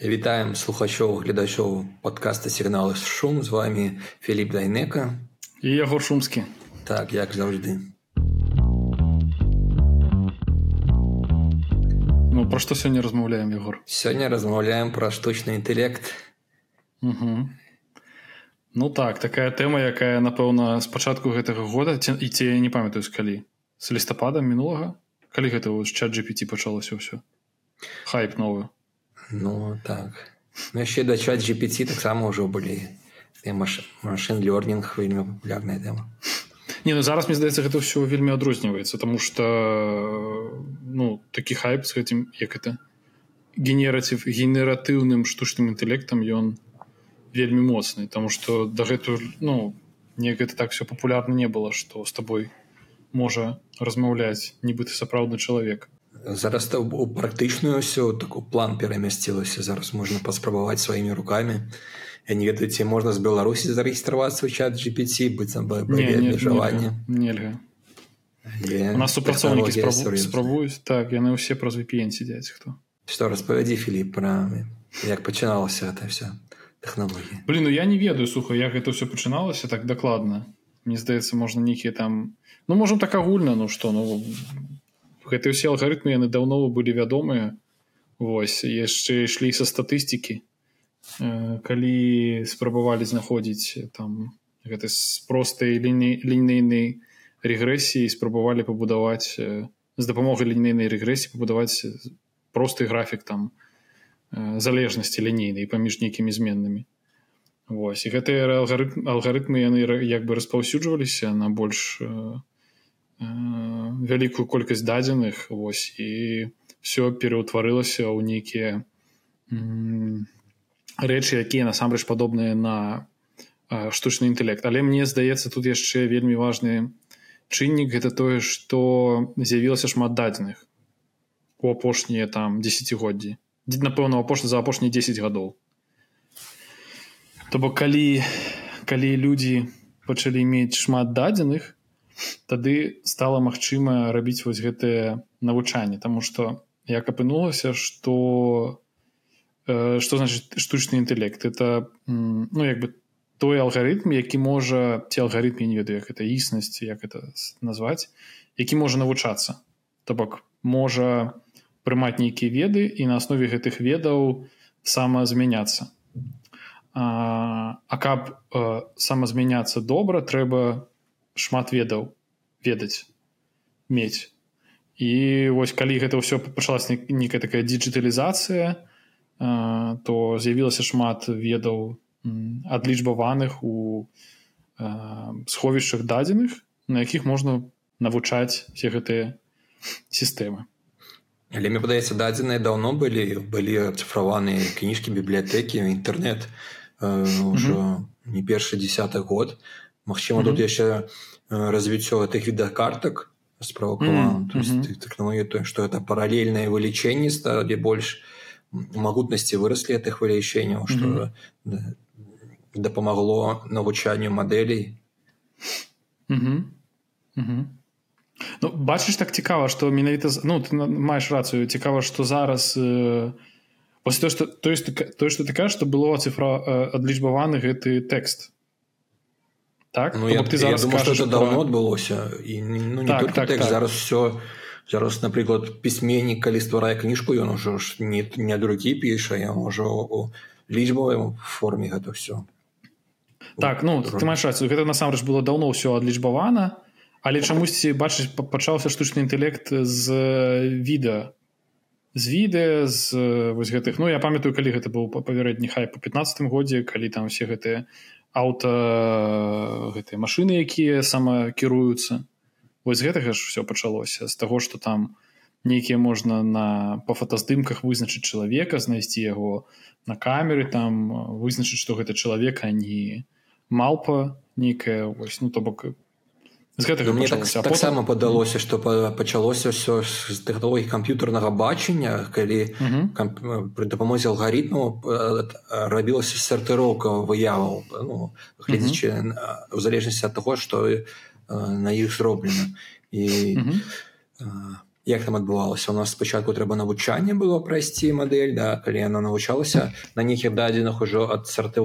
Вітаем слухачоў гледачоў подкаста сігналы шум з вами Філіп Дайнека. І яго шумскі. Так як заўжды. Ну пра што сёння размаўляем Егор сёння размаўляем пра штучны інтэлект. Угу. Ну так такая тэма якая напэўна з пачатку гэтага года ці, і ці не памятаю з калі? З лістапада мінулага? Калі гэта чат GPT пачалося ўсё? Хайп новую Ну так. Ну, яшчэ дачаць GPT таксама ўжо былі машин лёрнінг вельмі папулярная тэма Не ну зараз мне здаецца гэта ўсё вельмі адрозніваецца тому что ну такі хайп з гэтым як это генераціў генератыўным штучным інтэлектам ён вельмі моцны тому что дагэтуль ну не гэта так все папулярна не было что с тобой можа размаўляць нібыта сапраўдны чалавек зараз у практычную ўсё таку план перамясцілася зараз можна паспрабаваць сваімі руками. Я не ведаю ці можна з беларусі зарэгістравацца ў чат gpt быццам бы абмежаванне нельга у нас супрацоўнікі спрабуюць так яны ўсе праз VPN сядзяць хто что распавядзі Філіп пра як пачыналася это все тэхналогія блин ну я не ведаю суха як гэта ўсё пачыналася так дакладна мне здаецца можна нейкія там ну можем так агульна ну что ну гэтыя ўсе алгарытмы яны даўно былі вядомыя. Восьось яшчэ ішлі са статыстыкі. Э, калі спрабавалі знаходзіць там гэты з простай лінейнай рэгрэсіі спрабавалі пабудаваць э, з дапамогай лінейнай рэгрэсіі пабудаваць просты графік там э, залежнасці лінейнай паміж нейкімі зменнымі. Вось і гэтыя алгарытмы яны як бы распаўсюджваліся на больш вялікую колькасць дадзеных вось і все пераўтварылася ў нейкія рэчы якія насамрэч падобныя на штучны інтэлект але мне здаецца тут яшчэ вельмі важны чыннік гэта тое што з'явілася шмат дадзеных у апошнія там десятгоддзі напэўна апошні за апошнія 10 гадоў то бок калі калі людзі пачалі мець шмат дадзеных тады стала магчыма рабіць вось гэтае навучанне. Тому что як апынулася что что э, значит штучны інтэлект? Это ну як бы той алгарытм які можа ці алгарытм не ведаю як это існасць як это назваць які можа навучацца. То бок можа прымаць нейкія веды і на аснове гэтых ведаў самазмяняцца. А, а каб э, самазмяняцца добра трэба шмат ведаў ведаць мець. І вось калі гэта ўсё пачалася нейкая такая дыджыталізацыя то з'явілася шмат ведаў адлічбаваных у сховішчах дадзеных на якіх можна навучаць все гэтыя сістэмы. Але мне падаецца дадзеныя даўно былі былі цифраваныя кніжкі бібліятэкі інтэрнет ўжо mm -hmm. не першы десятый год Магчыма mm -hmm. тут яшчэ развіццё гэтых відах картак справакавана mm -hmm. тэхналогія то што это паралельнае вылічэнне сталі больш магутнасці выраслі гэтых вылічэнняў што mm -hmm. дапамагло навучанню мадэлей mm -hmm. Mm -hmm. Ну, бачыш так цікава што менавіта ну ты маеш рацыю цікава што зараз э, то што то есть тое што ты кажаш што было цифра э, адлічбаваны гэты тэкст так? Ну, я, ты зараз я думаю, скажаш, давно адбылося і ну, так, так, так. зараз все зараз напрыклад пісьменнік калі стварае кніжку ён ужо ж не, не другі піша я можа у лічбавай форме гэта все так ну ты маеш гэта насамрэч было даўно ўсё адлічбавана але чамусьці бачыць пачаўся штучны інтэлект з відэа з відэа з вось гэтых ну я памятаю калі гэта быў папярэдні хай по 15 годзе калі там все гэтыя аўта гэтыя машыны якія самакіруюцца. Вось гэтага ж все пачалося. З таго что там нейкія можна на па фотаздымках вызначыць чалавека знайсці яго на камеры там вызначыць што гэта чалавека не малпа нейкая. Вось ну то бок з гэтага мне так, таксама падалося што пачалося ўсё з тэхналогій камп'ютарнага бачання калі пры дапамозе алгарытму рабілася сартыроўка выяваў ну, гледзячы у залежнасці ад таго што на іх зроблена. І як там адбывалася у нас спачатку трэба навучанне было прайсці мадэль да калі яна навучалася на нейкіх дадзеных ужо адсарты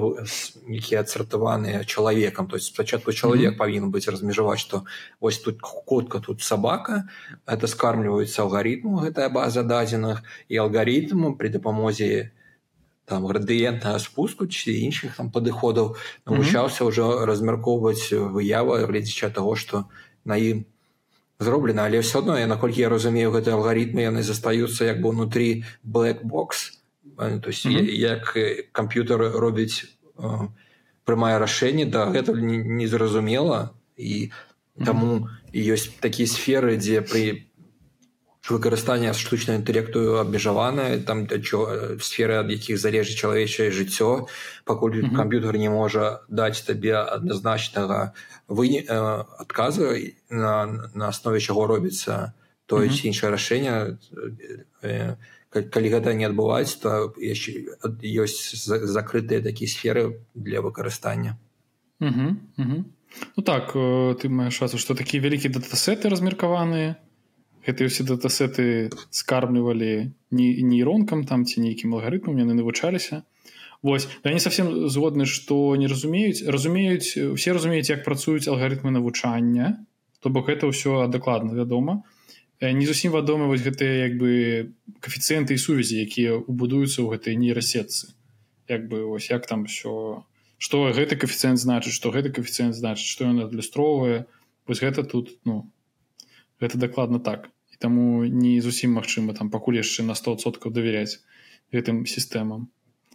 якія адсартаваныя чалавекам то есть спачатку чалавек mm -hmm. павінен быць размежаваць што вось тут котка тут сабака это скармліваюцца алгарытму гэтая база дадзеных і алгарытму при дапамозе там градыентнага спуску ці іншых там падыходаў навучаўся ўжо mm -hmm. размяркоўваць выявы гледзяча таго што на ім зроблена але все одно я наколькі я разумею гэты алгарытмы яны застаюцца як бы унутры blackbox то есть mm -hmm. як камп'ютер робіць прымае рашэнне да гэтага незразумела і таму ёсць такія сферы дзе пры выкарыстанне штучнага інтэлекту абмежаванае там сферы ад якіх залежыць чалавечае жыццё пакуль mm -hmm. камп'ютер не можа даць табе адназначнага вы адказу на, на аснове чаго робіцца тое ці іншае рашэнне калі гэта не адбываць то ёсць закрытыя такія сферы для выкарыстання mm -hmm. Mm -hmm. Ну так ты маеш рацу што такія вялікія датасеты размеркаваныя гэтыя ўсе датасеты скармлівалі не нейронкам там ці нейкім алгарытмам яны навучаліся. Вось я не совсем згодны што не разумеюць. Разумеюць усе разумеюць як працуюць алгарытмы навучання то бок гэта ўсё адакладна вядома. Не зусім вядомы вось гэтыя як бы каэфіцыенты і сувязі якія убудуюцца ў гэтай нейрасетцы. Як бы вось як там все што гэты каэфіцыент значыць што гэты каэфіцыент значыць што ён адлюстроўвае. Вось гэта тут ну гэта дакладна так і таму не зусім магчыма там пакуль яшчэ на 100соткаў давяряць гэтым сістэмам.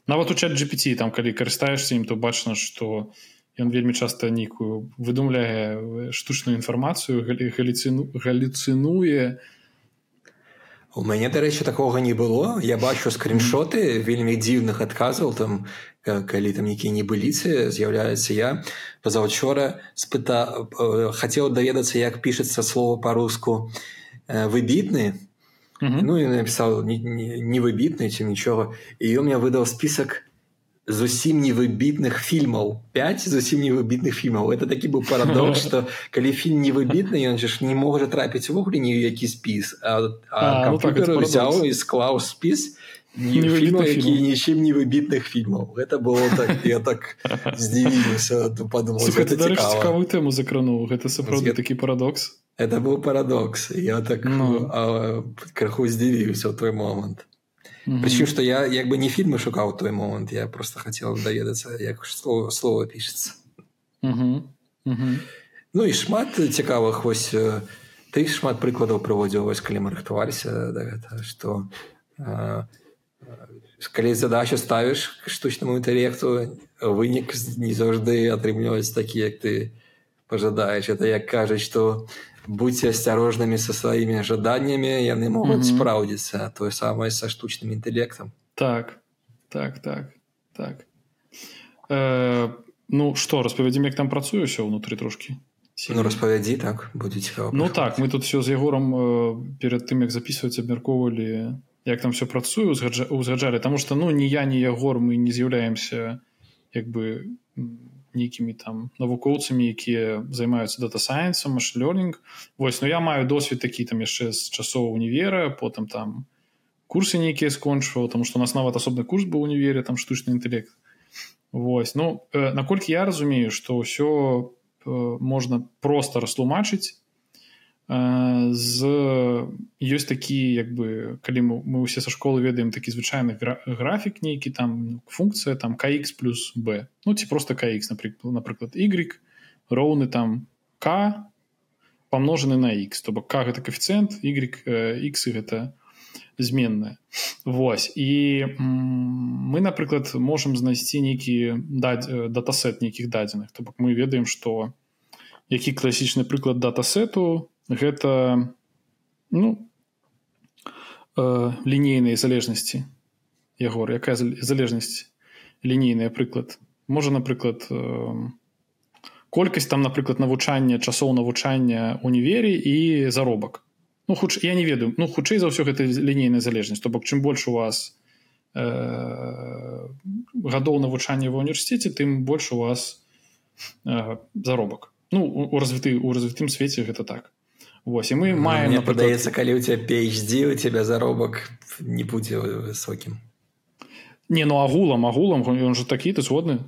Нават у чат GPT там калі карыстаешься ім то бачна что ён вельмі часта нейкую выдумляе штучную інфармацыю галіцыну галіцынуе. У мяне дарэчы такога не было. Я бачу скриншоты вельмі дзіўных адказаў там калі там якія небыліцы з'яўляецца я пазаўчора спыта хацеў даведацца як пішацца слова по-руску выбітны Mm -hmm. Ну, я написал невыбітны ці нічога і ён мне выдаў список зусім невыбітных фільмаў 5 зусім невыбітных фільмаў это такі быў парадокс что калі фільм невыбітны ён же ж не можа трапіць увогуле ні які спіс а, а, а компьютер ну, так, взяў і склаў спіс нічым невыбітных фільмаў гэта было так я так здзівіўся подумал цікавую тэму закрануў гэта сапраўды такі парадокс это быў парадокс я так ну. а, крыху здзівіўся ў той момант mm -hmm. прычым што я як бы не фільмы шукаў той момант я просто хацеў даведацца як слово слова пішацца mm -hmm. mm -hmm. ну і шмат цікавых вось ты шмат прыкладаў праводзіў вось калі мы рыхтаваліся да гэта што калі задачу ставіш штучнаму інтэлекту вынік не заўжды атрымліваць такі як ты пожадаеш это як кажуць што будьте осторожными со сваімі жаданнями яны могуць mm -hmm. спраўдзіцца тое самае са штучным інтэлектам так так так так. Э, ну что распавядзім як там працую ўсё ўнутры трошки. Ну распавядзі так будзе цікава ну так мы тут все з егором э, перад тым як записываць абмяркоўвалі як там все працую узгаджалі тому что ну ні я ні ягор мы не з'яўляемся як бы нейкімі там навукоўцамі якія займаюцца дата-сайенсом машлёрнінг вось ну, я маю досвед такі там яшчэ з часоў універа потым там курсы нейкія скончваў там што у нас нават асобны курс быў універе там штучны інтэлект. Вось ну э, наколькі я разумею што ўсё э, можна проста растлумачыць з ёсць такі як бы калі мы, мы ўсе са школы ведаем такі звычайны графік нейкі там функцыя там кx плюс b ну ці просто kx напрыклад напрыклад y роўны там к памножаны на x то бок к гэта коэфіцыент y x гэта зменная. Вось. І мы напрыклад можемм знайсці нейкі даць датасет нейкіх дадзеных. То бок мы ведаем што які класічны прыклад датасету гэта ну э, лінейныя залежнасці. Ягор якая залежнасць лінейная прыклад можа напрыклад э, колькасць там напрыклад навучання часоў навучання універе і заробак. Ну хуч я не ведаю. Ну хутчэй за ўсё гэта лінейная залежнасць. То бок чым больш у вас э, гадоў навучання ва універсітэце тым больш у вас э, заробак. Ну у развіты у развітым свеце гэта так Вось і мы маем мне падаецца калі у тебя PhD у тебя заробак не будзе высокім не ну агулам агулам ён же такі ты згодны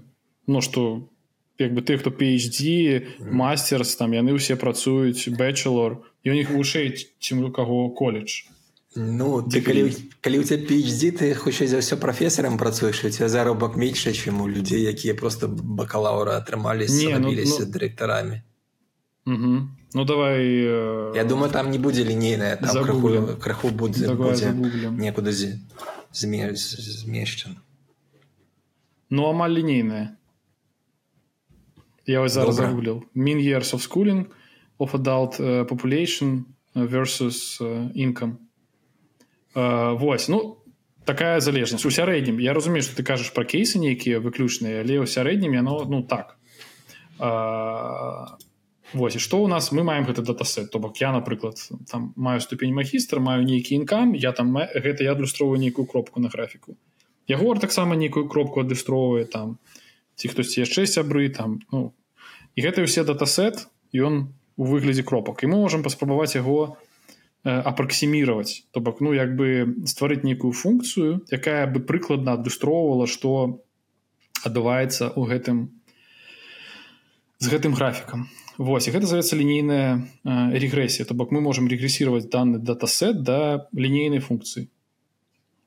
Ну што як бы ты хто PhD мастерс там яны ўсе працуюць бэчалор і у них вышэй чым у каго колледж. Ну ты калі, калі у тебя PhD ты хутчэй за ўсё прафесарам працуеш у тебя заробак меньше чым у людзей якія просто бакалаўра атрымалі ну, ну... дырэктарамі угу. Ну давай э... Я думаю там не будзе лінейная краху, краху будзе, будзе некуды змешчана Ну амаль лінейная Я вас зараз загуглил. Mean years of schooling of adult uh, population versus uh, income. Uh, вось, ну, такая залежнасць. У сярэднім, я разумею, што ты кажаш пра кейсы нейкія выключныя, але ў сярэднім яно, ну, так. Uh, вось, што ў нас? Мы маем гэты датасет. То бок я, напрыклад, там маю ступень магістра, маю нейкі інкам, я там, гэта я адлюстроўваю нейкую кропку на графіку. Ягор таксама нейкую кропку адлюстроўвае там, ці хтосьці яшчэ сябры там ну і гэты ўсе датасет ён у выглядзе кропак і мы можам паспрабаваць яго э, апраксіміраваць то бок ну як бы стварыць нейкую функцыю якая бы прыкладна адлюстроўвала што адбываецца ў гэтым з гэтым графікам. Вось гэта завецца лінейная э, рэгрэсія то бок мы можемм рэгрэсіраваць данный датасет да лінейнай функцыі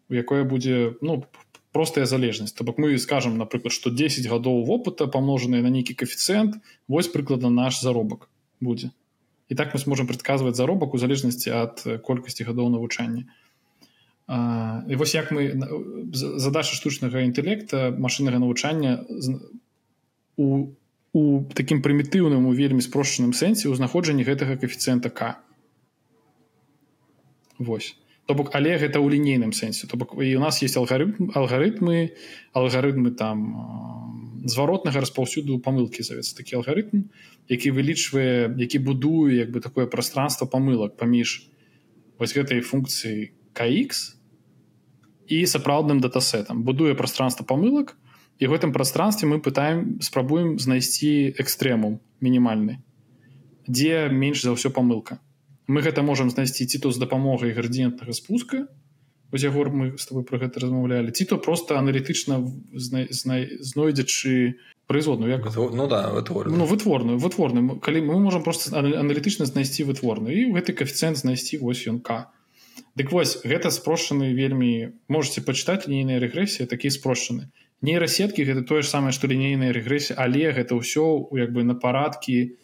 у якое будзе ну простая залежнасць. То бок мы скажем напрыклад что 10 гадоў вопыта памножаныя на нейкі коэфіцыент вось прыкладна наш заробак будзе. І так мы сможем прадказваць заробак у залежнасці ад колькасці гадоў навучання. І вось як мы задача штучнага інтэлекта машыннага навучання у у такім прымітыўным у вельмі спрошчаным сэнсе ў знаходжанні гэтага коэфіцыента к. Восьось то бок але гэта ў лінейным сэнсе. То бок і у нас есть алгарытм алгарытмы алгарытмы там зваротнага распаўсюду памылкі завецца такі алгарытм які вылічвае які будуе як бы такое пространство памылак паміж вось гэтай функцыі кx і сапраўдным датасетам. Будуе пространство памылак і гэтым пространстве мы пытаем спрабуем знайсці экстрэмум мінімальны дзе менш за ўсё памылка. Мы гэта можемм знайсці ці то з дапамогай градзіентнага спуска ягор мы с тобой про гэта размаўлялі ці то просто аналітычна знойдзячы производную як? Ну да вытворную. Ну, вытворную вытворную. Калі мы можем просто аналітычна знайсці вытворную і гэты коэфіцыент знайсці вось ён к. Дык вось гэта спрошчаны вельмі можете пачытаць лінейная рэгрэсія такі спрошчаны нейрасеткі гэта тое ж самае што лінейная рэгрэсія але гэта ўсё як бы на парадкі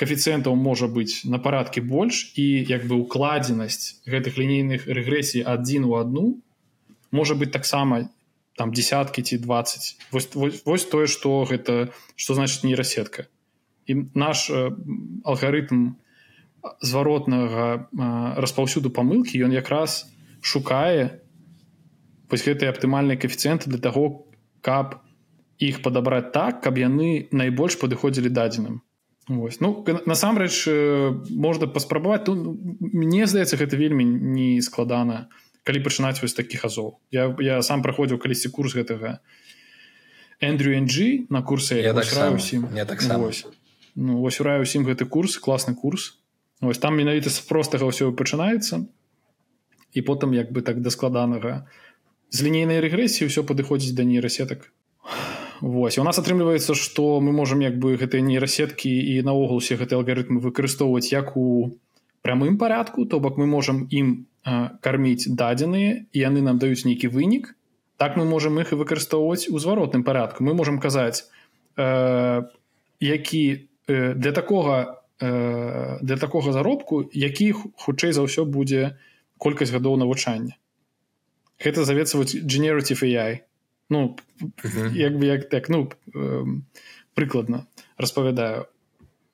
коэфіцыентаў можа быць на парадкі больш і як бы укладзенасць гэтых лінейных рэгрэсій адзін у одну можа быть таксама там десяткі ці 20 вось, вось, вось тое что гэта что значит нейрасетка і наш э, алгарытм зваротнага э, распаўсюду памылкі ён якраз шукае вось гэтыя аптымальныя коэфіцыенты для того каб іх падабраць так каб яны найбольш падыходзілі дадзеным. Вось. Ну насамрэч можна паспрабаваць. Тут мне здаецца гэта вельмі не складана калі пачынаць вось такіх азоў я, я сам праходзіў калісьці курс гэтага Эндрю NG на курсе я так усім я так вось. Ну, вось ураю усім гэты курс класны курс. Ось там менавіта з простага ўсё пачынаецца. І потым як бы так да складанага з лінейнай рэгрэсіі ўсё падыходзіць да нейрасетак. Вось у нас атрымліваецца што мы можемм як бы гэтыя нейрасеткі і наогул усе гэтыя алгарытмы выкарыстоўваць як у прамым парадку то бок мы можемм ім карміць дадзеныя і яны нам даюць нейкі вынік. Так мы можемм іх і выкарыстоўваць у зваротным парадку. Мы можемм казаць э, які э, для такога э, для такога заробку якіх хутчэй за ўсё будзе колькасць гадоў навучання гэта завецца generative AI ну як бы як так ну э, прыкладна распавядаю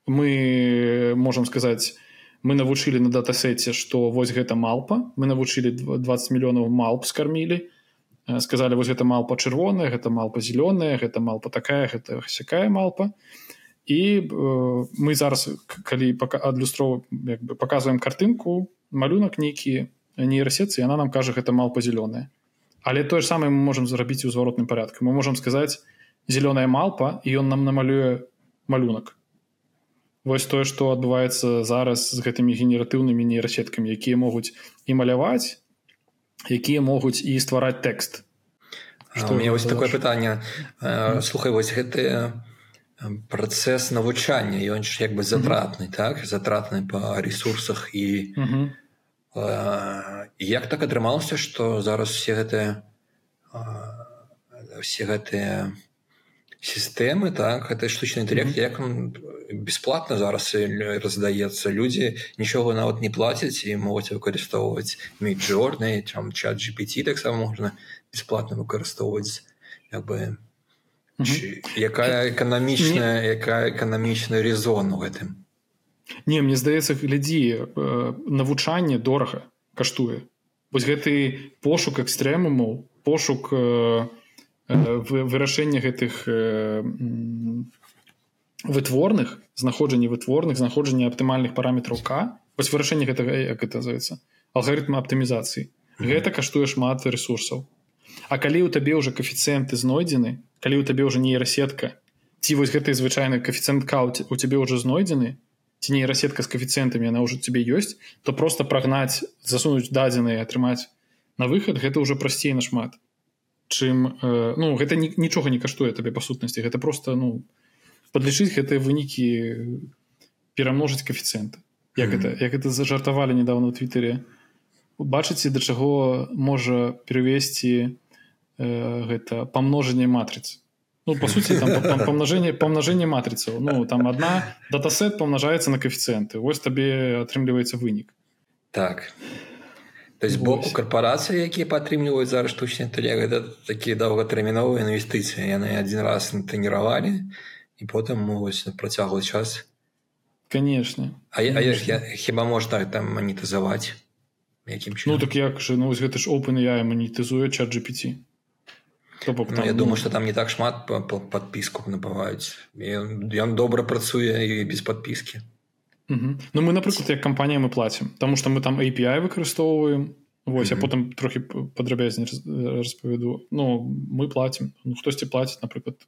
мы можемм сказаць мы навучылі на датасеце што вось гэта малпа. Мы навучылі 20 мільёнаў малп скармілі сказалі вось гэта малпа чырвоная гэта малпа зялёная гэта малпа такая гэта сякая малпа. І э, мы зараз калі адлюстро бы показываем картынку малюнак нейкі нейрасетцы яна нам кажа гэта малпа зялёная але тое ж самае мы можемм зрабіць у зваротным парадку мы можемм сказаць зялёная малпа і ён нам намалюе малюнак. Вось тое што адбываецца зараз з гэтымі генератыўнымі нейрасеткамі якія могуць і маляваць якія могуць і ствараць тэкст. У меня вось такое пытанне. Слухай вось гэты працэс навучання ён ж як бы затратны так? Затратны па ресурсах і як так атрымалася што зараз все гэтыя все гэтыя сістэмы так гэта штучны інтэлект як бесплатна зараз раздаецца. Людзі нічога нават не плацяць і могуць выкарыстоўваць міджорны там чат GPT таксама можна бесплатна выкарыстоўваць як бы якая эканамічная якая эканамічная резон у гэтым не мне здаецца глядзі навучанне дорага каштуе. Вось гэты пошук экстрэмумаў пошук э, вырашэння гэтых вытворных знаходжанні вытворных знаходжання аптымальных параметраў к. Вось вырашэнне гэтага як это называется алгарытма аптымізацыі. Гэта каштуе шмат ресурсаў А калі ў табе ўжо каэфіцыенты знойдзены калі ў табе ўжо нейрасетка ці вось гэты звычайны каэфіцыент каут у цябе ўжо знойдзены нейрасетка з каэфіцыентамі яна ўжо цябе ёсць то просто прагнаць засунуць дадзеныя атрымаць на выхад гэта ўжо прасцей нашмат чым э, ну гэта нічога не каштуе табе па сутнасці гэта просто ну подлічыць гэтыя вынікі перамножыць каэфіцыенты як mm -hmm. это? Як это зажартавалі недавно ў твиттере. Бачыце да чаго можа перавесці э, гэта памножанне матрыц ну по сути памнажэнне памнажэнне матрыцаў ну там одна датасет памнажаецца на каэфіцыенты вось табе атрымліваецца вынік так. То есть боку карпорацыі якія падтрымліваюць зараз штучны інтэлект гэта такія доўгатэрміновыя інвестыцыі яны адзін раз трэніравалі і потым могуць працяглы час. Конечно. А, я, а я, я хіба можна там манетызаваць якім ну так як же? Ну гэта ж open я манетызуе чат GPT бок, ну, там, я ну... думаю что там не так шмат по, по подпіску набываюць ён добра працуе і без подпіски Угу. Ну мы напрыклад як кампанія мы плацім тому что мы там API выкарыстоўваем Вось я потым трохі падрабязней распавяду Ну мы платім ну, хтосьці плаціць напрыклад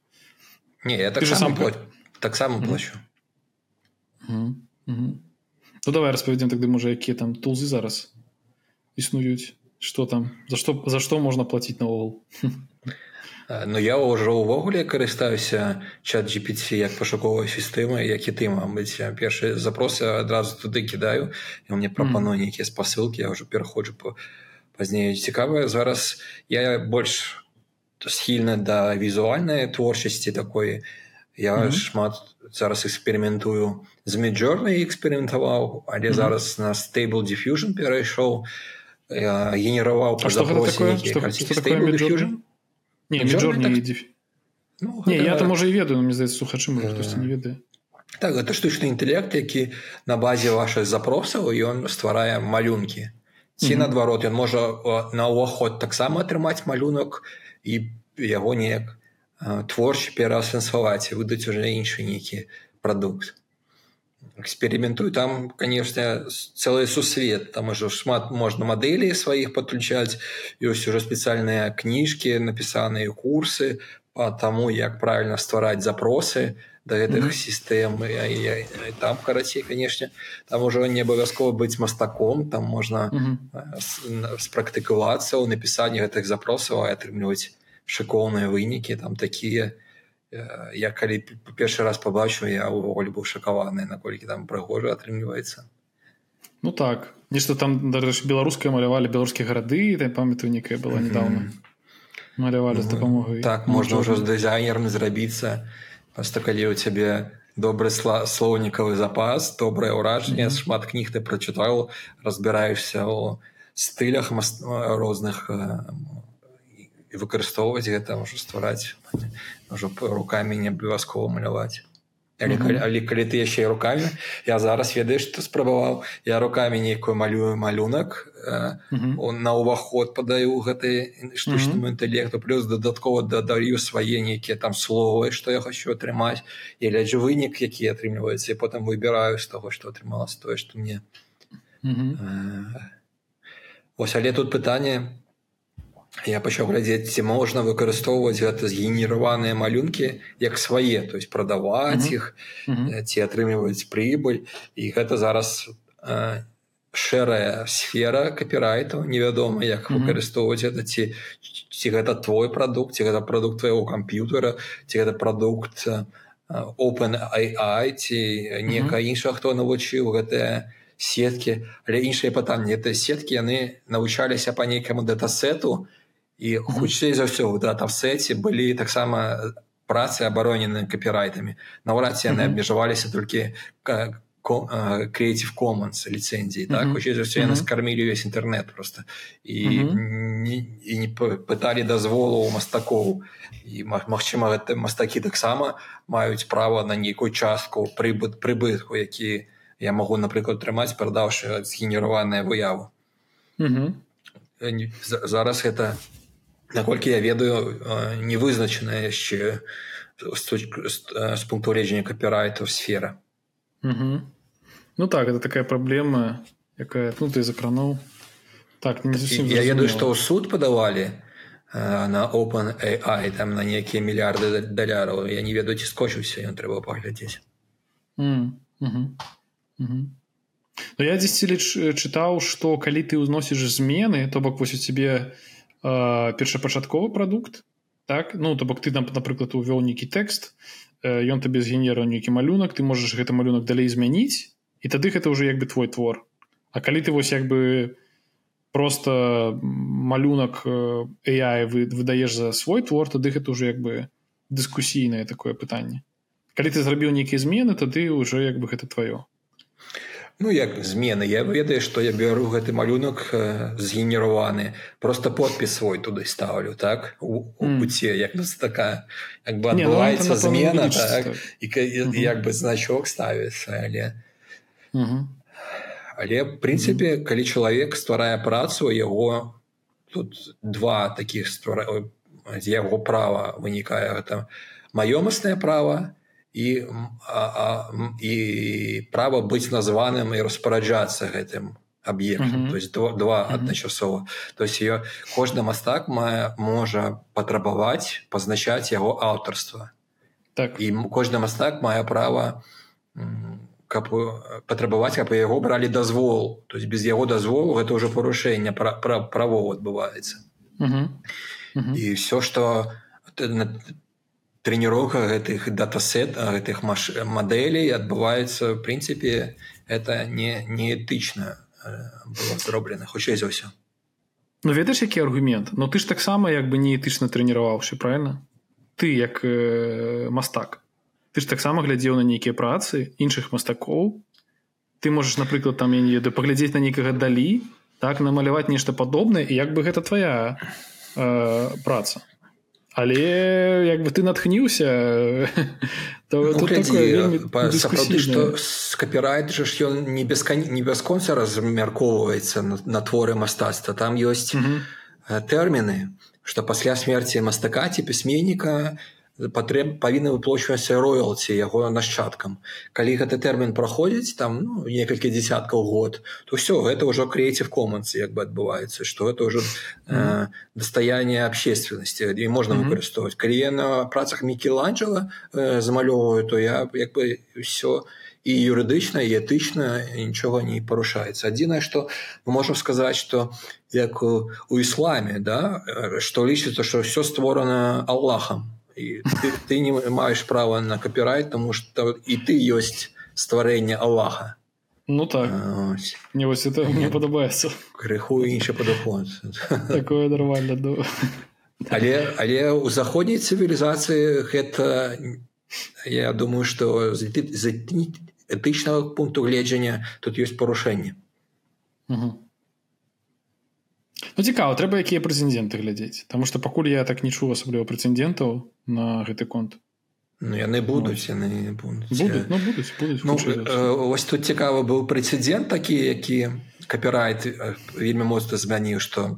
не я так сам пла... таксама плачу Ну давай распавядзем тады можа якія там тулзы зараз існуюць что там за што за што можна плаціць наогул Ну я ўжо ўвогуле карыстаюся чат GPT як пашуковая сістэма як і ты мабыць першыя запросы адразу туды кідаю і мне прапану нейкія спасылкі я ўжо пераходжу по пазней цікавая зараз я больш схільна да візуальнай творчасці такой я mm -hmm. шмат зараз эксперыментую з міджорнай эксперыментаваў але mm -hmm. зараз на стейбл диффюжн перайшоў генераваў па не, Midjourney так... Диф... ну, не, я там можа і ведаю мне здаецца сухачы хтосьці не ведае так гэта штучны інтэлект які на базе вашых запросаў ён стварае малюнкі ці mm -hmm. наадварот ён можа на ўваход таксама атрымаць малюнак і яго неяк творчы пераасэнсаваць і выдаць уже іншы нейкі прадукт экспериментую там конечно целый сусвет. Там уже шмат можно модели своих подключать. Ёсць уже специальные кніжки написанные курсы по тому як правильно ствараць запросы до гэтых mm -hmm. сістэм там карацей конечно там уже не абавязкова быть мастаком. Там можно mm -hmm. спрактыкавацца ў напісанні гэтых запросаў атрымліваць шыкоўныя вынікі там такие то я калі першы раз побачу я ўвогуле быў шакаваны наколькі там прыгожа атрымліваецца ну так. Нешта там дарэчы беларускай малявалі беларускія гарады я памятаю некая была недавно. Малявалі з дапамогай так можна ўжо з дызайнерам зрабіцца просто калі у цябе добры сла слоўнікавы запас добрае ўражанне шмат кніг ты прачытаў разбіраешься ў стылях розных выкарыстоўваць гэта можа ствараць ўжо руками не абавязкова маляваць але, mm -hmm. але калі ты яшчэ руками я зараз ведаеш што спрабаваў я руками нейкую малюю малюнак mm -hmm. на ўваход падаю гэты штучнаму mm -hmm. інтэлекту плюс дадаткова дадаю свае нейкія там словы што я хочу атрымаць і гляджу вынік які атрымліваецца і потым выбіраю з таго што атрымалася тое што мне mm -hmm. э, ось але тут пытанне я пачаў глядзець ці можна выкарыстоўваць гэта згенераваныя малюнкі як свае то есть прадаваць іх mm -hmm. ці атрымліваць прыбыль і гэта зараз э, шэрая сфера капірайтаў невядома як mm -hmm. выкарыстоўваць это ці ці гэта твой прадукт ці гэта прадукт твоего камп'ютера ці гэта прадукт open AI ці некая іншая хто навучыў гэтыя сеткі але іншыя пытанні это сеткі яны навучаліся по нейкаму датасету і хутчэй за ўсё в датасеце былі таксама працы абаронены капірайтамі наўрад ці яны абмежаваліся толькі как Creative Commons ліцэнзіі так? Хутчэй за ўсё яны скармілі увесь інтэрнет просто. І не, і не пыталі дазволу у мастакоў і магчыма гэта мастакі таксама маюць права на нейкую частку прыбыт прыбытку які я магу напрыклад трымаць прадаўшы згенераваная выяву. Зараз гэта наколькі я ведаю невызначаная яшчэ з пункту гледжання капірайту сфера Угу. Ну так это такая праблема якая ну ты закрануў так не я ведаю што ў суд падавалі э, на open AI там на нейкія мільярды даляраў я не ведаю ці скочыўся ён трэба паглядзець mm mm -hmm. Ну, я дзесьці чытаў што калі ты ўзносіш змены то бок вось у цябе э, першапачатковы прадукт так? Ну то бок ты там напрыклад увёў нейкі тэкст ён табе згенераў нейкі малюнак ты можаш гэты малюнак далей змяніць і тады гэта ўжо як бы твой твор. А калі ты вось як бы просто малюнак AI вы выдаеш за свой твор тады гэта уже як бы дыскусійнае такое пытанне. Калі ты зрабіў нейкія змены тады уже як бы гэта твоё Ну як змены я ведаю што я бяру гэты малюнак згенераваны просто подпіс свой туды ставлю так? У пуце як такая як бы адбываецца ну, змена так, і, і як бы значок ставіцца але але в прынцыпе калі чалавек стварае працу яго тут два таких ствара з яго права вынікае гэта маёмаснае права і а, а, і права быць названым і распараджацца гэтым аб'ектам. То есть два, два адначасова. То есть ее кожны мастак мае можа патрабаваць пазначаць яго аўтарства. Так. І кожны мастак мае права каб патрабаваць каб яго бралі дазвол. То есть без яго дазволу гэта ўжо парушэнне пра, пра правоў адбываецца. І все что трэніроўка гэтых датасет гэтых маш мадэлей адбываецца в прынцыпе это не неэтычна зроблена хутчэй за ўсё Ну ведаеш які аргумент но ну, ты ж таксама як бы неэтычна трэніраваўшы правильно? Ты як э, мастак. Ты ж таксама глядзеў на нейкія працы іншых мастакоў. Ты можаш напрыклад там я не ведаю паглядзець на нейкага далі так намаляваць нешта падобнае і як бы гэта твоя э, праца але як бы ты натхніўся капірайт жа ж ён не без не бясконца размяркоўваецца на, на творы мастацтва. Там ёсць тэрміны што пасля смерці мастака ці пісьменніка патрэб павінна выплочвацца роялці яго нашчадкам. Калі гэты тэрмін праходзіць там ну, некалькі десяткаў год то все гэта ўжо креатив команс як бы адбываецца что это ўжо э, дастаяние общественнасці і можна выкарыстоўваць. Калі я на працах мікеланджела э, замалёўваю то я як бы все і юрыдычна і этычна нічога не парушаецца. Адзінае что мы можем сказаць что як у, у ісламе да что лічыцца что все створана аллахам і ты, ты не маеш права на капірайт тому что і ты ёсць стварэнне Аллаха. Ну так. Не вось это мне падабаецца крыху іншы падаход такое нормально да. але але у заходняй цывілізацыі гэта я думаю что з этычнага пункту гледжання тут ёсць парушэнне угу. Ну цікава трэба якія прэцэдэнты глядзець Таму што пакуль я так не чуў асабліва прэцэдэнтаў на гэты конт. Ну яны будуць яны будуць, будуць, ну, будуць, будуць ну, э, ось тут цікава быў прэцэдэнт такі які капірайт вельмі моцна змяніў што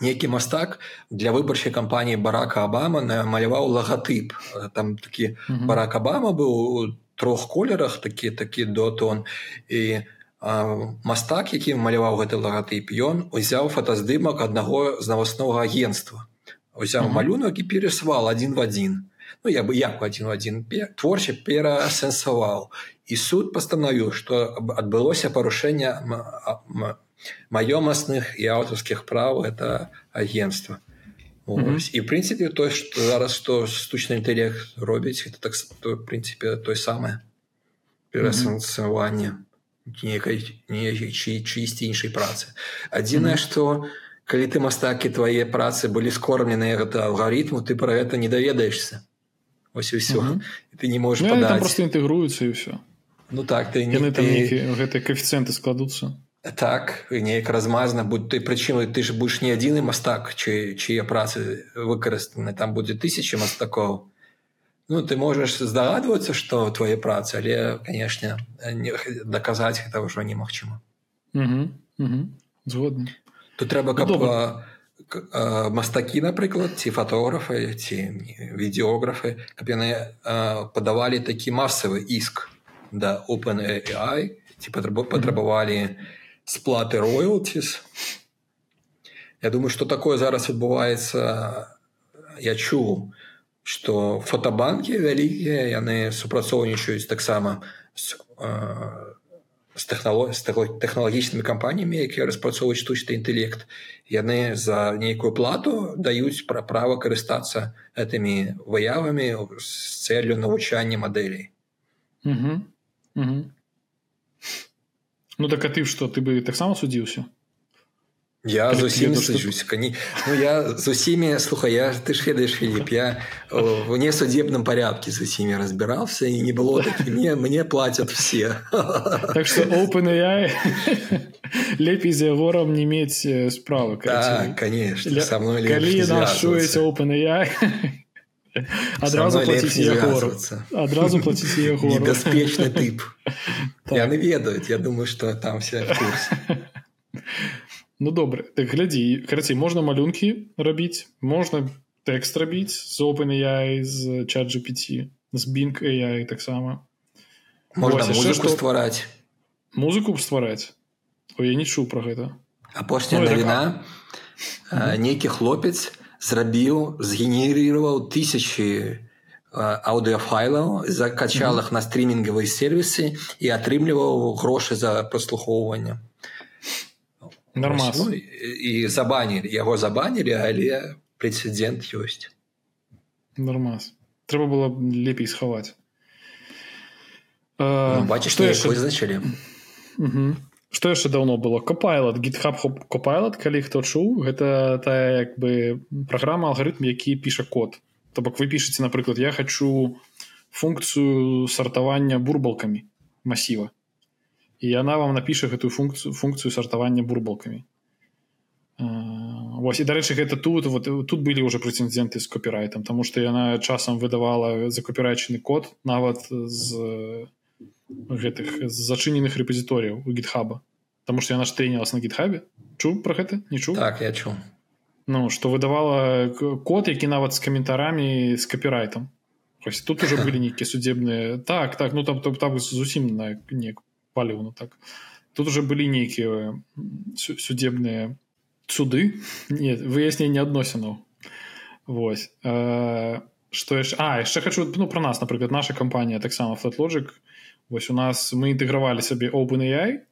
нейкі мастак для выбарчай кампаніі барака Абама намаляваў лагатып. Там такі барак Абама быў у трох колерах такі такі дотон і мастак які маляваў гэты лагатып ён узяў фотаздымак аднаго з наваснога агенства. Узяў uh -huh. малюнак і пересвал один в один ну я бы як один в один творча пераасэнсаваў і суд пастанавіў што адбылося парушэнне маёмасных і аўтарскіх праў это агенства. Mm -hmm. і прынцыпе то что зараз што штучны інтэлект робіць это так то, прынцыпе той самае пераасэнсаванне некай не чысці іншай працы. Адзінае што mm -hmm. калі ты мастакі твае працы былі скормленыя гэта алгарытму ты про гэта не даведаешься. Ось все mm -hmm. ты не можешь ну, просто інтэгруюцца і ўсё ну так ты не ты... гэтыя коэфіцыенты складуцца. Так неяк размазана будь той прычыну ты ж будешь не адзіны мастак чы чые працы выкарыстаны. Там будзе тысячи мастакоў ну ты можаш здагадвацца что твае працы але канешне даказаць гэта ўжо немагчыма згодны тут трэба каб ну, мастакі напрыклад ці фатографы ці відеографы каб яны падавалі такі масавы іск да open AI ці патрабавалі сплаты роялтис Я думаю что такое зараз адбываецца я чуў что фотобанки вялікія яны супрацоўнічаюць таксама з, з тэхнолог з тэхналагічнымі кампаніямі якія распрацоўваюць штучны інтэлект яны за нейкую плату даюць пра права карыстацца гэтымі выявамі з цэллю навучання мадэлей. Ну так а ты што ты бы таксама судзіўся Я зусім сажусь. Кані ну, я з усімі слухай я ты ж ведаеш Філіп я в несудебным порядке з усімі разбіраўся і не было так, мне мне платят все. Так что open лепей за ягорам не мець справы да, конечно со мной open адразу адразу бяспечны тып так. яны ведаюць я думаю что там все ну добра так глядзі карацей можна малюнкі рабіць можна тэкст рабіць з open я з чат GPT з бінг я таксама музыку ствараць музыку ствараць я не чуў про гэта апошняя ну, навіна нейкі хлопец зрабіў згенерировал тысячи аўдыофайлаў закачал их на стрімінгавыя сервісы і атрымліваў грошы за праслухоўванне нормально ну, і забанілі яго забанілі але прэцэдент ёсць нормас. Трэба было лепей схаваць ну, бачыш што яшчэ вызначылі что яшчэ давно было? Копайлот гитхаб копайлот калі хто чуў гэта тая як бы праграма алгарытм які піша код. То бок вы пішаце напрыклад я хочу функцыю сартавання бурбалкамі масіва і яна вам напіша гэтую функцыю функцыю сартавання бурбалкамі. Вось і дарэчы гэта тут вот тут былі ўжо прэцэдзенты з копірайтам тому что яна часам выдавала закопірайчаны код нават з гэтых зачыненых рэпазіторыяў у гитхаба Таму што яна ж трэнілась на гитхабе чу про гэта? Не чу так я чу Ну што выдавала код які нават з каментарамі з капірайтам. Ось тут уже былі нейкія судебныя так так ну там там, там зусім на не паліў ну так. Тут уже былі нейкія судебныя суды. Не выясненне адносінаў. Вось что яшчэ а яшчэ хочу ну про нас напрыклад наша кампанія таксама флотлоджик Вось у нас мы інтэгравалі сабе OpenAI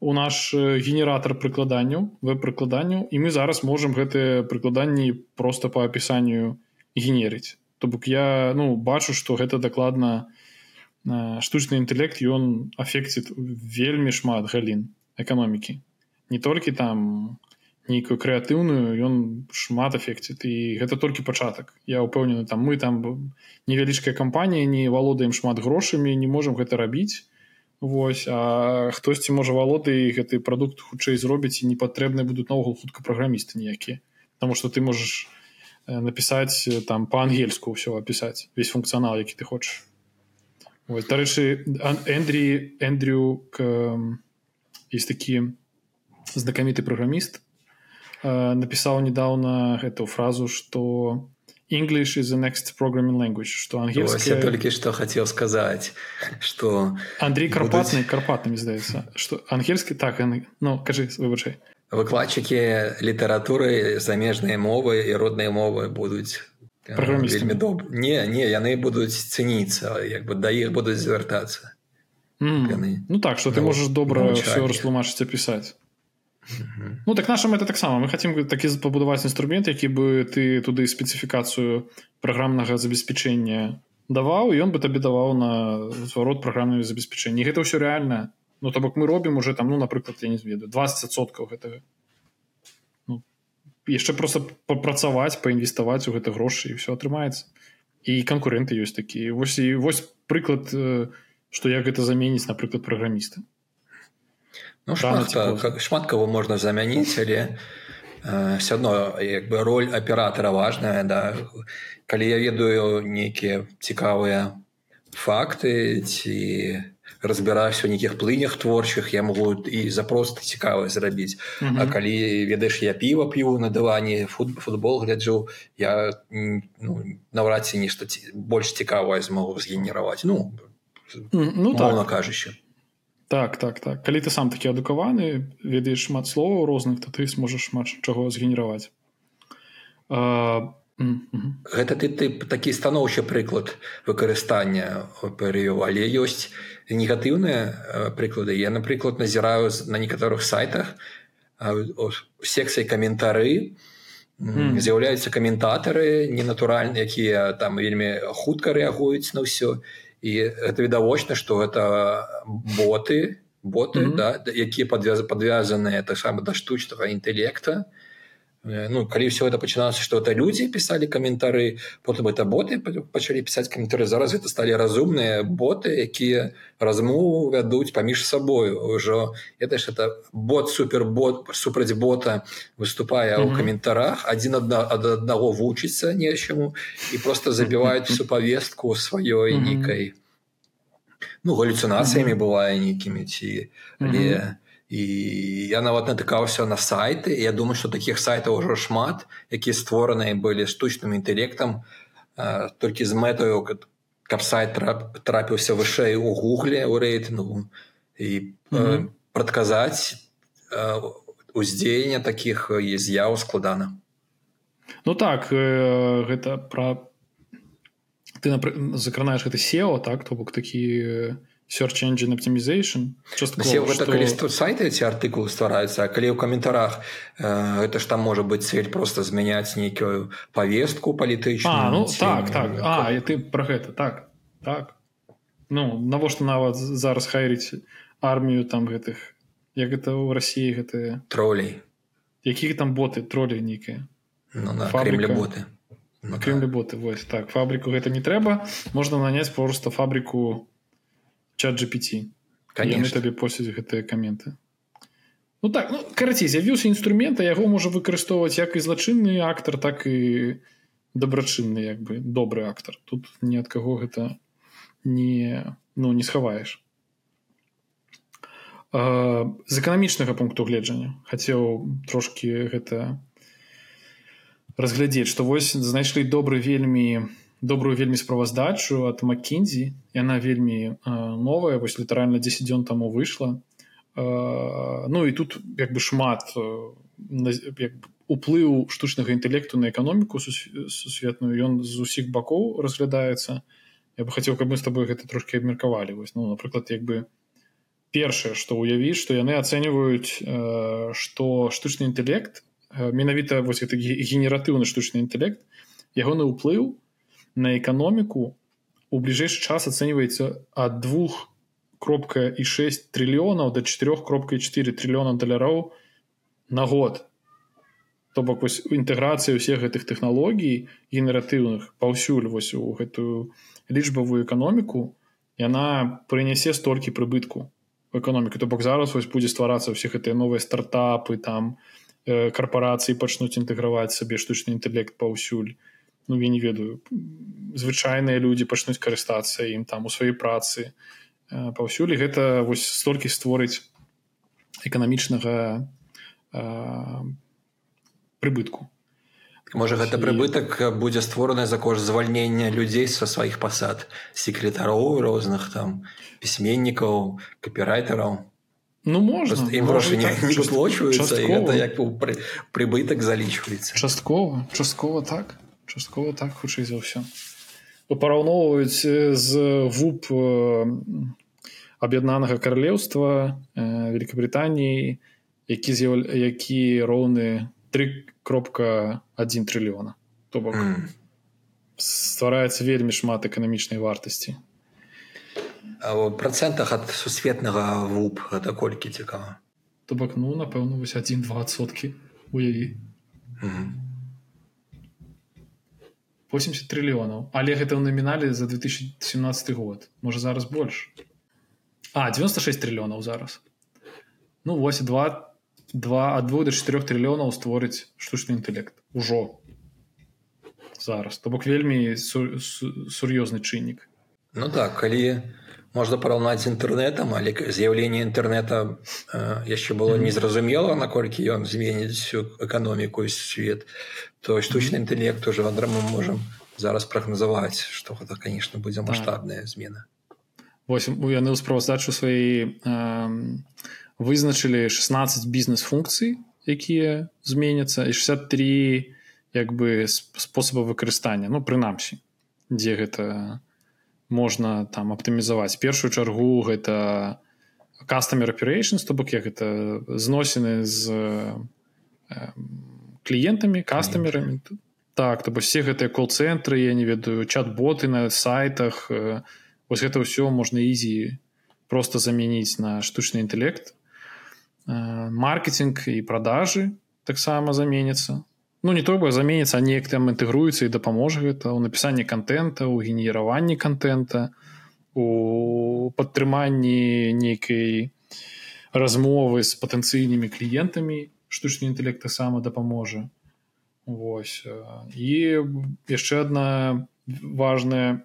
у наш генератор прыкладанняў веб-прыкладанняў і мы зараз можемм гэтыя прыкладанні просто по апісанню генерыць. То бок я ну бачу что гэта дакладна штучны інтэлект ён афекціт вельмі шмат галін эканомікі не толькі там нейкую крэатыўную ён шмат эфекціт і гэта толькі пачатак я ўпэўнены там мы там невялічкая кампанія не валодаем шмат грошамі не можемм гэта рабіць. Вось хтосьці можа валоды гэты прадукт хутчэй зробіць і не патрэбны будуць наогул хутка праграмісты ніякія. Таму что ты можаш напісаць там по-ангельску ўсё апісаць весь функцыянал які ты хочаш дарэчы Эндрі Эндрю есть такі знакаміты праграміст напісаў недавно гэту фразу что English is the next programming language, что ангельская... Я только что хотел сказать, что... Андрей Карпатный, будуть... Карпатный, здаецца, что ангельский... Так, ну, кажи, выбачай. Выкладчики литературы, замежные мовы и родные мовы будут э, вельмі доб... Не, не, яны будуць цэніцца, як бы да іх будуць звяртацца. Mm. Ну так, что ты ну, можешь добра все растлумачыць опісаць. Ну так нашим это таксама мы хотим такі пабудаваць інструмент які бы ты туды спецыфікацыю праграмнага забеспячэння даваў ён бы табе даваў на зварот праграмнага забеспячэння гэта ўсё рэальна Ну то бок мы робім уже там ну напрыклад я не ведаю 20соткаў гэтага ну, яшчэ просто папрацаваць паінвеставаць у гэта грошы і все атрымаецца. І канкурэнты ёсць такія. Вось і вось прыклад што як гэта заменіць напрыклад праграміста. Ну, шмат, шмат кого можна замяніць але э, все одно як бы роль аператора важная да. Калі я ведаю нейкія цікавыя факты ці разбіраюся у нейкіх плынях творчых я могу і запросто цікава зрабіць mm -hmm. А калі ведаеш я піва п'ю на дыване фут, футбол гляджу я ну, наўрад ці нешта больш цікавае змогу згенераваць ну ну так. кажучы так так так. Калі ты сам такі адукаваны ведаеш шмат словаў розных то ты сможаш шмат чаго згенераваць гэта ты ты такі станоўчы прыклад выкарыстання перыю але ёсць негатыўныя прыклады. Я напрыклад назіраю на некаторых сайтах секцыі каментары. З'яўляюцца каментатары ненатуральныя якія там вельмі хутка рэагуюць на ўсё. І это відавочна что это боты боты mm -hmm. да якія подвяз подвязаныя таксама да штучнага інтэлекта. э, ну калі все это пачыналася что это людзі писали каментары потым это боты пачалі пісаць каментары зараз это сталі разумныя боты якія размову вядуць паміж сабою ўжо это ж это бот супербот супраць бота выступае mm -hmm. у каментарах один адна ад аднаго вучыцца нечаму і просто забіваюць всю повестку сваёй mm -hmm. нейкай ну галлюцинацыямі бывае нейкімі ці але і я нават натыкаўся на сайты я думаю что таких сайтаў ужо шмат якія створаныя былі штучным інтэлектам толькі з мэтаю каб сайт трап, трапіўся вышэй у гугле у рэйтынгу і прадказаць уздзеяння таких з'яў складана ну так э, гэта пра ты закранаеш гэта сео так то бок такі search engine optimization. Гэта сайты ці артыкулы ствараюцца калі ў каментарах э, это ж там можа быць цель просто змяняць нейкую повестку палітычную ну, так так. А і ты про гэта так так. Ну навошта нават зараз хайрыць армію там гэтых як гэта ў рассіі гэтыя тролей якіх там боты тролі нейкія ну, фабрика. боты на крымлі боты вось так. Фабрыку гэта не трэба можна наняць просто фабрыку чат gpt табе посяць гэтыя каменты. Ну так ну, карацей з'явіўся інструмента яго можа выкарыстоўваць як і злачынны актар так і дабрачынны як бы добры актар. Тут ні ад каго гэта не ну не схаваеш. З эканамічнага пункту гледжання хацеў трошки гэта разглядзець што вось знайшлі добры вельмі добрую вельмі справаздачу от маккензі. Яна вельмі э, новая вось літаральна 10 дзён таму выйшла э, ну і тут як бы шмат э, уплыў штучнага інтэлекту на эканоміку сусветную. Ён з усіх бакоў разглядаецца. Я бы хацеў каб мы с тобой гэта трошки абмеркавалі. Вось ну напрыклад як бы першае што ўявіць што яны ацэньваюць што штучны інтэлект Э, менавіта вось гэты генератыўны штучны інтэлект ягоны ўплыў на эканоміку у бліжэйшы час ацэньваецца ад двух кропка і 6 трыльёнаў до 4 кропка 4 трыльёна даляроў на год. То бок вось інтэграцыя ўсіх гэтых тэхналогій генератыўных паўсюль вось у гэтую лічбавую эканоміку яна прынясе столькі прыбытку эканомікі то бок зараз вось будзе стварацца ўсіх гэтыя новыя стартапы там Э, карпорацыі пачнуць інтэграваць сабе штучны інтэлект паўсюль ну я не ведаю. Звычайныя людзі пачнуць карыстацца ім там у сваёй працы. Э, паўсюль гэта вось столькі створыць эканамічнага прыбытку. Можа гэта прыбытак будзе створаны за кошт звальнення людзей са сваіх пасад. Секретароў розных там пісьменнікаў капірайтараў. Ну можна ім грошы не, не выплочваюцца гэта як пры, прыбытак залічваецца. Часткова часткова так часткова так хутчэй за ўсё параўноўваюць з вуп аб'яднанага каралеўства Великабританіі які з'яў які роўны 3 кропка 1 трыльёна то бок mm. ствараецца вельмі шмат эканамічнай вартасці. У процентах ад сусветнага вуп гэта колькі цікава? То бок ну напэўна вось один два соткі уяві. Mm -hmm. 80 трыльёнаў але гэта ў намінале за 2017 год. Можа зараз больш а 96 трыльёнаў зараз. Ну вось два два ад двух до чатырох трыльёнаў створыць штучны інтэлект ужо. Зараз. То бок вельмі сур'ёзны чыннік. Ну так калі можна параўнаць з інтэрнетам але з'яўленне інтэрнета э, яшчэ было незразумела наколькі ён зменіць всю эканоміку і свет то штучны інтэлект уже адра мы можам зараз прагназаваць што гэта конечно будзе так. маштабная змена восьось яны ў справаздачу сваёй вызначылі 16 бізнес-функцый якія зменяцца і 63 як бы спосаба выкарыстання. Ну прынамсі дзе гэта можна там аптымізаваць. Першую чаргу гэта кастамер operation то бок як гэта зносіны з кліентамі кастамерамі. Так то все гэтыя кол-цэнтры я не ведаю чат-боты на сайтах вось гэта ўсё можна ізі просто замяніць на штучны інтэлект. Маркетинг і продажы таксама заменится ну не толькі заменится а неяк там інтэгруецца і дапаможа гэта ў напісанні контента у генераванні контента у падтрыманні нейкай размовы з патэнцыйнымі кліентамі штучны інтэлект таксама дапаможа Вось і яшчэ одна важная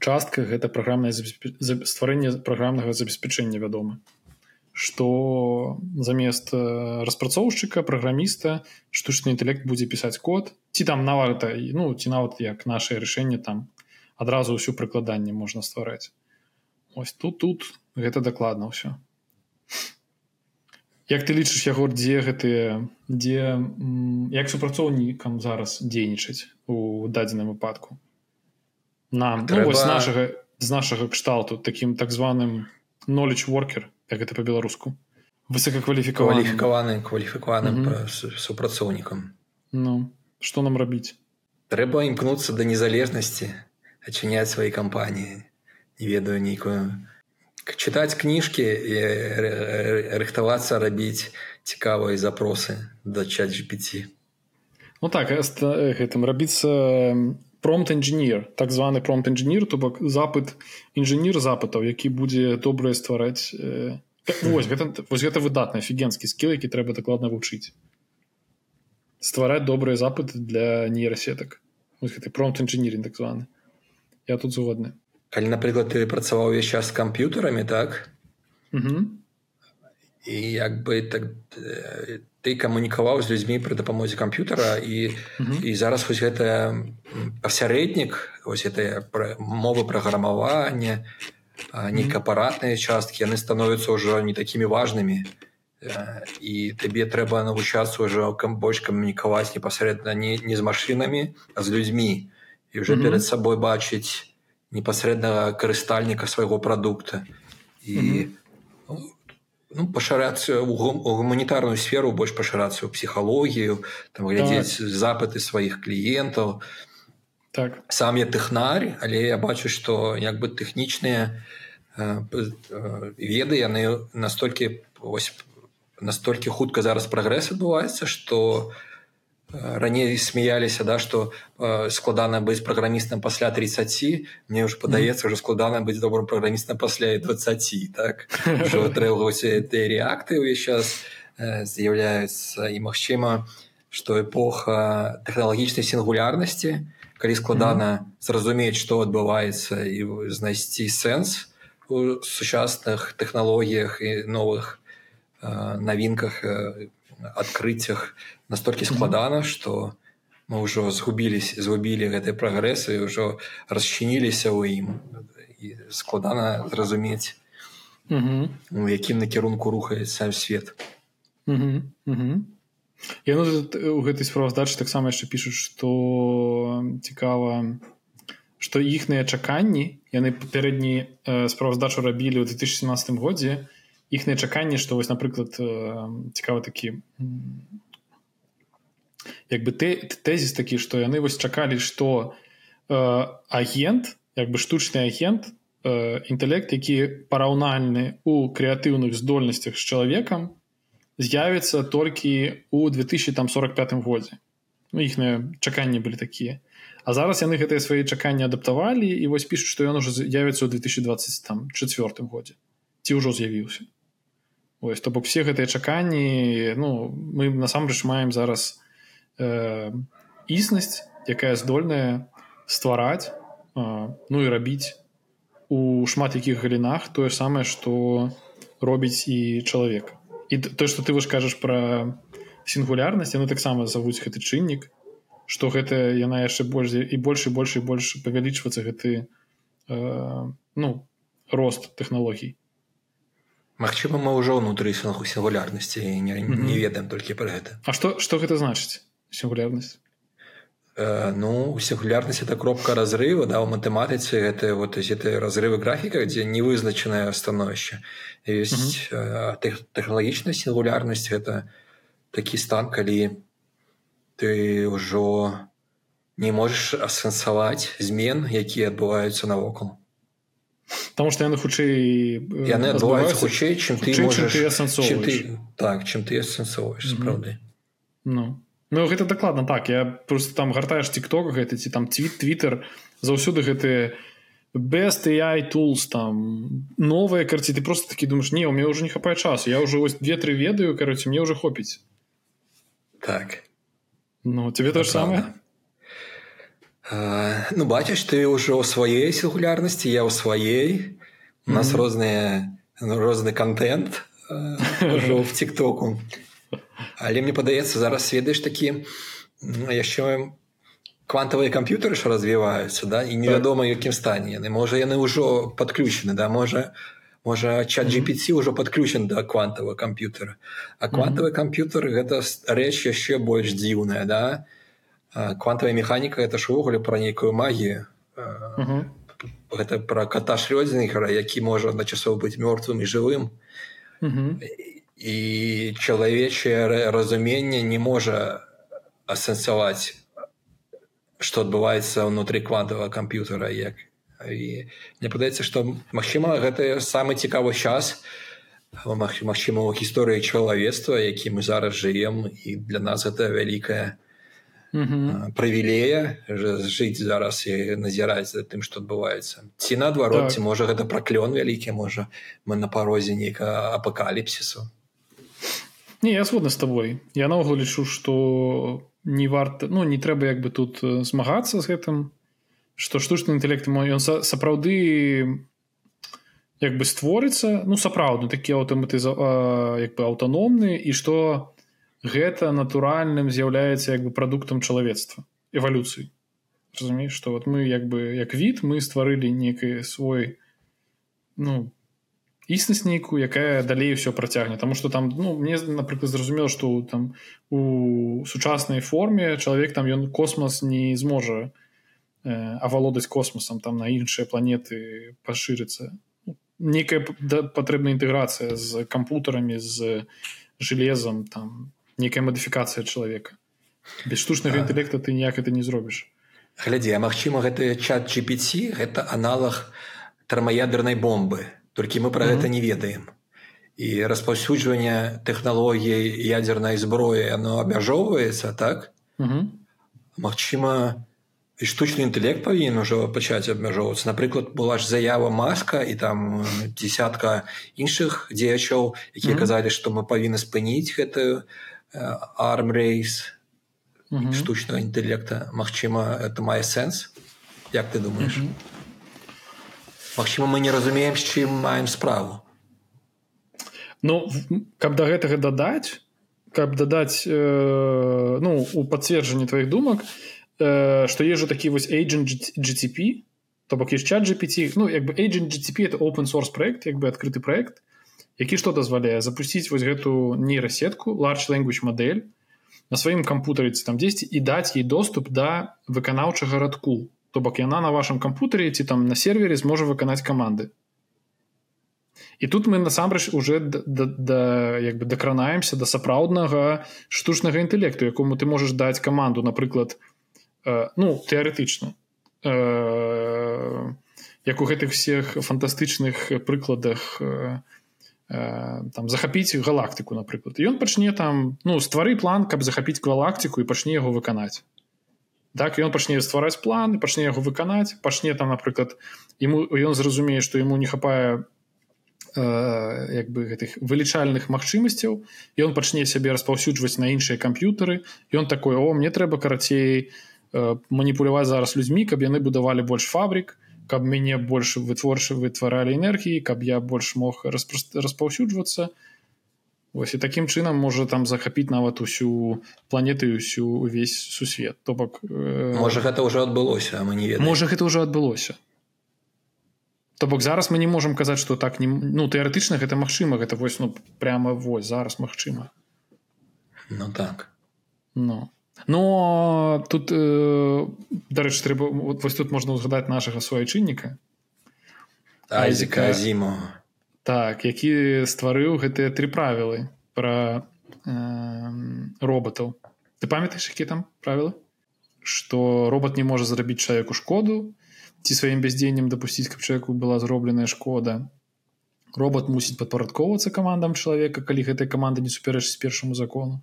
частка гэта праграмнае стварэнне праграмнага забеспячэння вядома что замест э, распрацоўшчыка праграміста штучны інтэлект будзе пісаць код. Ці там нават ну ці нават як наше рашэнне там адразу ўсю прыкладанне можна ствараць ось тут тут гэта дакладна ўсё. Як ты лічыш яго дзе гэтыя дзе як супрацоўнікам зараз дзейнічаць у дадзеным выпадку? Нам Трэба... ну, нашага з нашага кшталту таким так званым knowledge worker как это по-беларуску? Высокакваліфікаваны кваліфікаваным супрацоўнікам. Ну что нам рабіць трэба імкнуцца да незалежнасці адчыняць свае кампаніі. Не ведаю нейкую. Чытаць кніжкі і рыхтавацца рабіць цікавыя запросы да чат GPT Ну так гэтым рабіцца промт інжынер так званы промт інжынер то бок запыт інжынер запытаў які будзе добрае ствараць э, вось, гэта, вось гэта выдатны офігенскі скіл які трэба дакладна вучыць ствараць добрыя запыты для нейрасетак гэты промт інжынерін так званы я тут згодны калі напрыклад ты працаваў увесь час з камп'ютарамі так і як бы так ты камунікаваў з людзьмі пры дапамозе камп'ютара і mm -hmm. і зараз хоць гэта пасярэднік вось гэтыя мовы праграмавання некапаратныя часткі яны становяцца ўжо не такімі важнымі і табе трэба навучацца ўжо больш камунікаваць непасрэдна не, не з машынамі а з людзьмі і ўжо mm -hmm. перад сабой бачыць непасрэднага карыстальніка свайго прадукта і mm -hmm ну, пашарацца ў гуманітарную сферу больш пашарацца ў псіхалогію там глядзець так. запыты сваіх кліентаў так сам я тэхнарь але я бачу што як бы тэхнічныя веды яны настолькі настолькі хутка зараз прагрэс адбываецца што у раней смяяліся да што э, складана быць праграмістам пасля 30 мне ўжо падаецца ўжо складана быць добрым праграмістам пасля 20 так? Трэўгаўся ты рэакты ўвесь час э, з'яўляюцца і магчыма што эпоха тэхналагічнай сінгулярнасці калі складана зразумець што адбываецца і знайсці сэнс у сучасных тэхналогіях і новых э, навінках э, адкрыццях настолькі складана что мы ўжо згубіліся згубілі гэты прагрэс і ўжо расчыніліся ў ім складана зразумець у якім накірунку рухаецца свет яно у гэтай справаздачы таксама яшчэ пішуць што цікава што іхныя чаканні яны папярэдні э, справаздачу рабілі ў 2017 годзе іхныя чаканні што вось напрыклад э, цікава такі як бы тэзіс такі што яны вось чакалі што э, агент як бы штучны агент э, інтэлект які параўнальны у крэатыўных здольнасцях з чалавекам з'явіцца толькі ў 2045 годзе. Ну, іхныя чаканні былі такія. А зараз яны гэтыя свае чаканні адаптавалі і вось пішуць што ён уже з'явіцца ў 2024 годзе. Ці ўжо з'явіўся ось то бок все гэтыя чаканні ну мы насамрэч маем зараз э, існасць якая здольная ствараць э, ну і рабіць у шмат якіх галінах тое самае што робіць і чалавека і то что ты вось кажаш про сінгулярнасць яны таксама завуць гэты чыннік что гэта яна яшчэ больш і больш і больш і больш павялічвацца гэты э, ну рост технологій Магчыма мы ўжо ўнутры сінгу сінгулярнасці не, mm -hmm. не ведаем толькі про гэта А что что гэта значыць сінгулярнасць э, ну сінгулярнасць это кропка разрыва да у матэматыцы гэта вот гэты разрывы графіка дзе не вызначанае становішча ёсць mm -hmm. тэхналагічная сінгулярнасць гэта такі стан калі ты ўжо не можаш асэнсаваць змен якія адбываюцца навокал Таму што яны хутчэй яны адбываюцца хутчэй чым ты можаш чым ты, так чым ты асэнсоўваеш сапраўды ну. Ну гэта дакладна так. Я просто там гартаеш тикток гэты ці там твит твиттер заўсёды гэтыя best AI tools там новыя карці ты просто такі думаешь не у меня уже не хапае часу я уже вось две-тры ведаю кароце мне уже хопіць так. Ну тебе то же самое? uh, ну бачыш ты ўжо ў сваей сігулярнасці я ў сваей у нас mm -hmm. розныя ну, розны контент uh, в тиктоку. Але мне падаецца зараз ведаеш такі яшчэ квантавыя камп'ютары ж развіваюцца да і невядома якім стане яны можа яны ўжо падключены да можа можа чат GPT ўжо падключен да квантавага камп'ютара а квантавы камп'ютар гэта рэч яшчэ больш дзіўная да квантавая механіка это ж увогуле пра нейкую магію гэта пра ката шлёдзінгера які можа адначасова быць мёртвым і жывым і чалавечае разуменне не можа асэнсаваць што адбываецца ўнутры квантавага камп'ютара як. І мне падаецца што магчыма гэта самы цікавы час магчыма у гісторыі чалавецтва які мы зараз жывем і для нас это вялікая прывілея жыць зараз і назіраць за тым што адбываецца ці наадварот так. ці можа гэта праклён вялікі можа мы на парозе нейка апакаліпсісу не я згодна з табой я наогул лічу што не варта ну не трэба як бы тут змагацца з гэтым што штучны інтэлект ён сапраўды як бы створыцца ну сапраўдны такі аўтаматыза як бы аўтаномны і што гэта натуральным з'яўляецца як бы прадуктам чалавецтва эвалюцыі. Разумееш што вот мы як бы як від мы стварылі некай свой ну існасць нейкую якая далей ўсё працягне. Таму что там ну мне напрыклад зразумела што там у сучаснай форме чалавек там ён космас не зможа э, авалодаць космосам там на іншыя планеты пашырыцца. Некая да, патрэбная інтэграцыя з кампутарамі з железам там некая мадыфікацыя чалавека без штучнага інтэлекта ты ніяк это не зробіш глядзі а магчыма гэты чат GPT гэта аналаг тэрмаядернай бомбы толькі мы про mm -hmm. гэта не ведаем і распаўсюджванне тэхналогій ядзернай зброі оно абмяжоўваецца так mm -hmm. Магчыма і штучны інтэлект павінен ужо пачаць абмяжоўвацца напрыклад была ж заява маска і там десятка іншых дзеячоў якія mm -hmm. казалі што мы павінны спыніць гэтую армрейс mm -hmm. штучнага інтэлекта Магчыма это мае сэнс як ты думаешь mm -hmm. Магчыма, мы не разумеем, з чым маем справу. Ну каб да гэтага дадаць, каб дадаць э, ну у пацверджанні тваіх думак э, што ежу такі вось agent GTP то бок есть чат GPT ну як бы agent GTP это open source проект як бы адкрыты проект які што дазваляе запусціць вось гэту нейрасетку large language модель на сваім кампутары там дзесьці і даць ей доступ да выканаўчага радку. То бок яна на вашем кампутары ці там на сервере зможа выканаць каманды. І тут мы насамрэч уже да, да, як бы дакранаемся да сапраўднага штучнага інтэлекту якому ты можаш даць каманду напрыклад э, ну тэарэтычна э, як у гэтых всех фантастычных прыкладах э, э, там захапіць галактыку напрыклад. Ён пачне там ну ствары план каб захапіць галактыку і пачне яго выканаць. Так ён пачне ствараць план пачне яго выканаць пачне там напрыклад ему ён зразумее што ему не хапае Э, як бы гэтых вылічальных магчымасцяў ён пачне сябе распаўсюджваць на іншыя камп'ютары. Ён такой о мне трэба карацей э, маніпуляваць зараз людзьмі каб яны будавалі больш фабрик каб мяне больш вытворчы вытваралі энергіі каб я больш мог распаўсюджвацца. Вось і такім чынам можа там захапіць нават усю планету усю увесь сусвет. То бок э... можа гэта ўжо адбылося мы не ведаем. можа гэта ўжо адбылося. То бок зараз мы не можемм казаць что так не ну тэарэтычна гэта магчыма гэта вось ну прямо вось зараз магчыма. Ну так. Ну но тут э, дарэч трэба вот, вось тут можна ўзгадаць нашага суайчынніка. Азіка зіму так які стварыў гэтыя тры правілы про э, роботаў. Ты памятаеш які там правілы? Что робот не можа зрабіць чалавеку шкоду ці сваім бяздзеяннем дапусціць каб чалавеку была зробленая шкода. Робот мусіць падпарадковвацца камандам чалавека калі гэтая каманда не супярэчыць першаму закону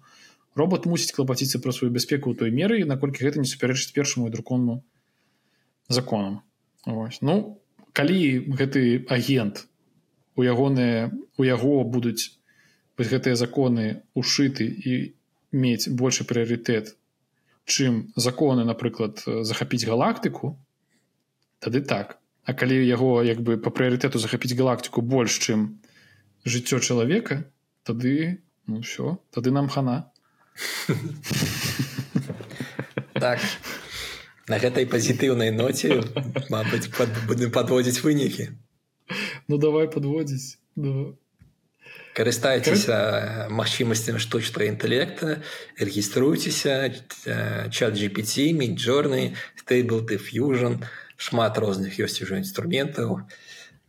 робот мусіць клапаціцца пра сваю бяспеку ў той меры наколькі гэта не супярэчыць першаму і друконну законам. Ось. ну калі гэты агент у ягоныя у яго будуць гэтыя законы ушыты і мець большы прыярытэт чым законы напрыклад захапіць галактыку тады так. А калі яго як бы по прыярытэту захапіць галактыку больш чым жыццё чалавека тады ну все тады нам хана так. На гэтай пазітыўнай ноце Мабыць будем падводзіць вынікі ну давай подводзіць ну карыстайцеся магчымасцямі штучнага інтэлекта рэгіструйцеся чат GPT міджорны стейбл ты фьюжн шмат розных ёсць ужо інструментаў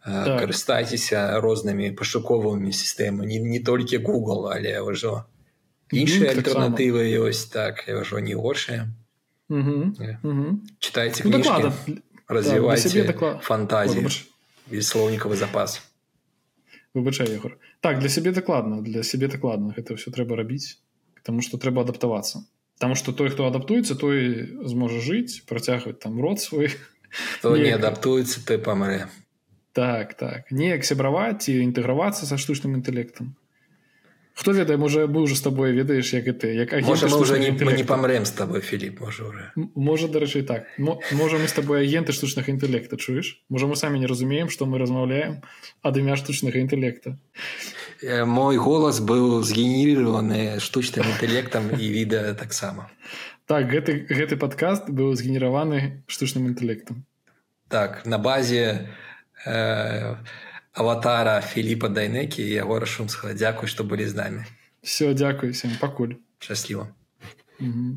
так. карыстайцеся рознымі пашуковымі сістэмы не, не толькі google але ўжо іншыя альтэрнатывы ёсць так ўжо не горшыя читайте ну, развівайце фантазію слоўнікавы запас. Выбачай егор. Так для сябе дакладна для сябе дакладна гэта ўсё трэба рабіць тому что трэба адаптавацца Таму што той хто адаптуецца той зможа жыць працягваць там род свой. Хто не адаптуецца той памрэ так так. Неяк сябраваць і інтэгравацца са штучным інтэлектам хто ведае можа быў уже з табой ведаеш як это як уже не, не памрэм з тобой Філіп можа уже. Можа дарэчы так. Можа мы з тобой агенты штучнага інтэлекта чуеш? Можа мы самі не разумеем што мы размаўляем ад імя штучнага інтэлекта мой голас быў згенерированы штучным інтэлектам і відэа таксама. Так гэты гэты падкаст быў згенераваны штучным інтэлектам. Так на базе э, аватара філіпа дайнекі яго рашумска дзякуй што былі з намі все дзякуй всем. Пакуль шчасліва mm -hmm.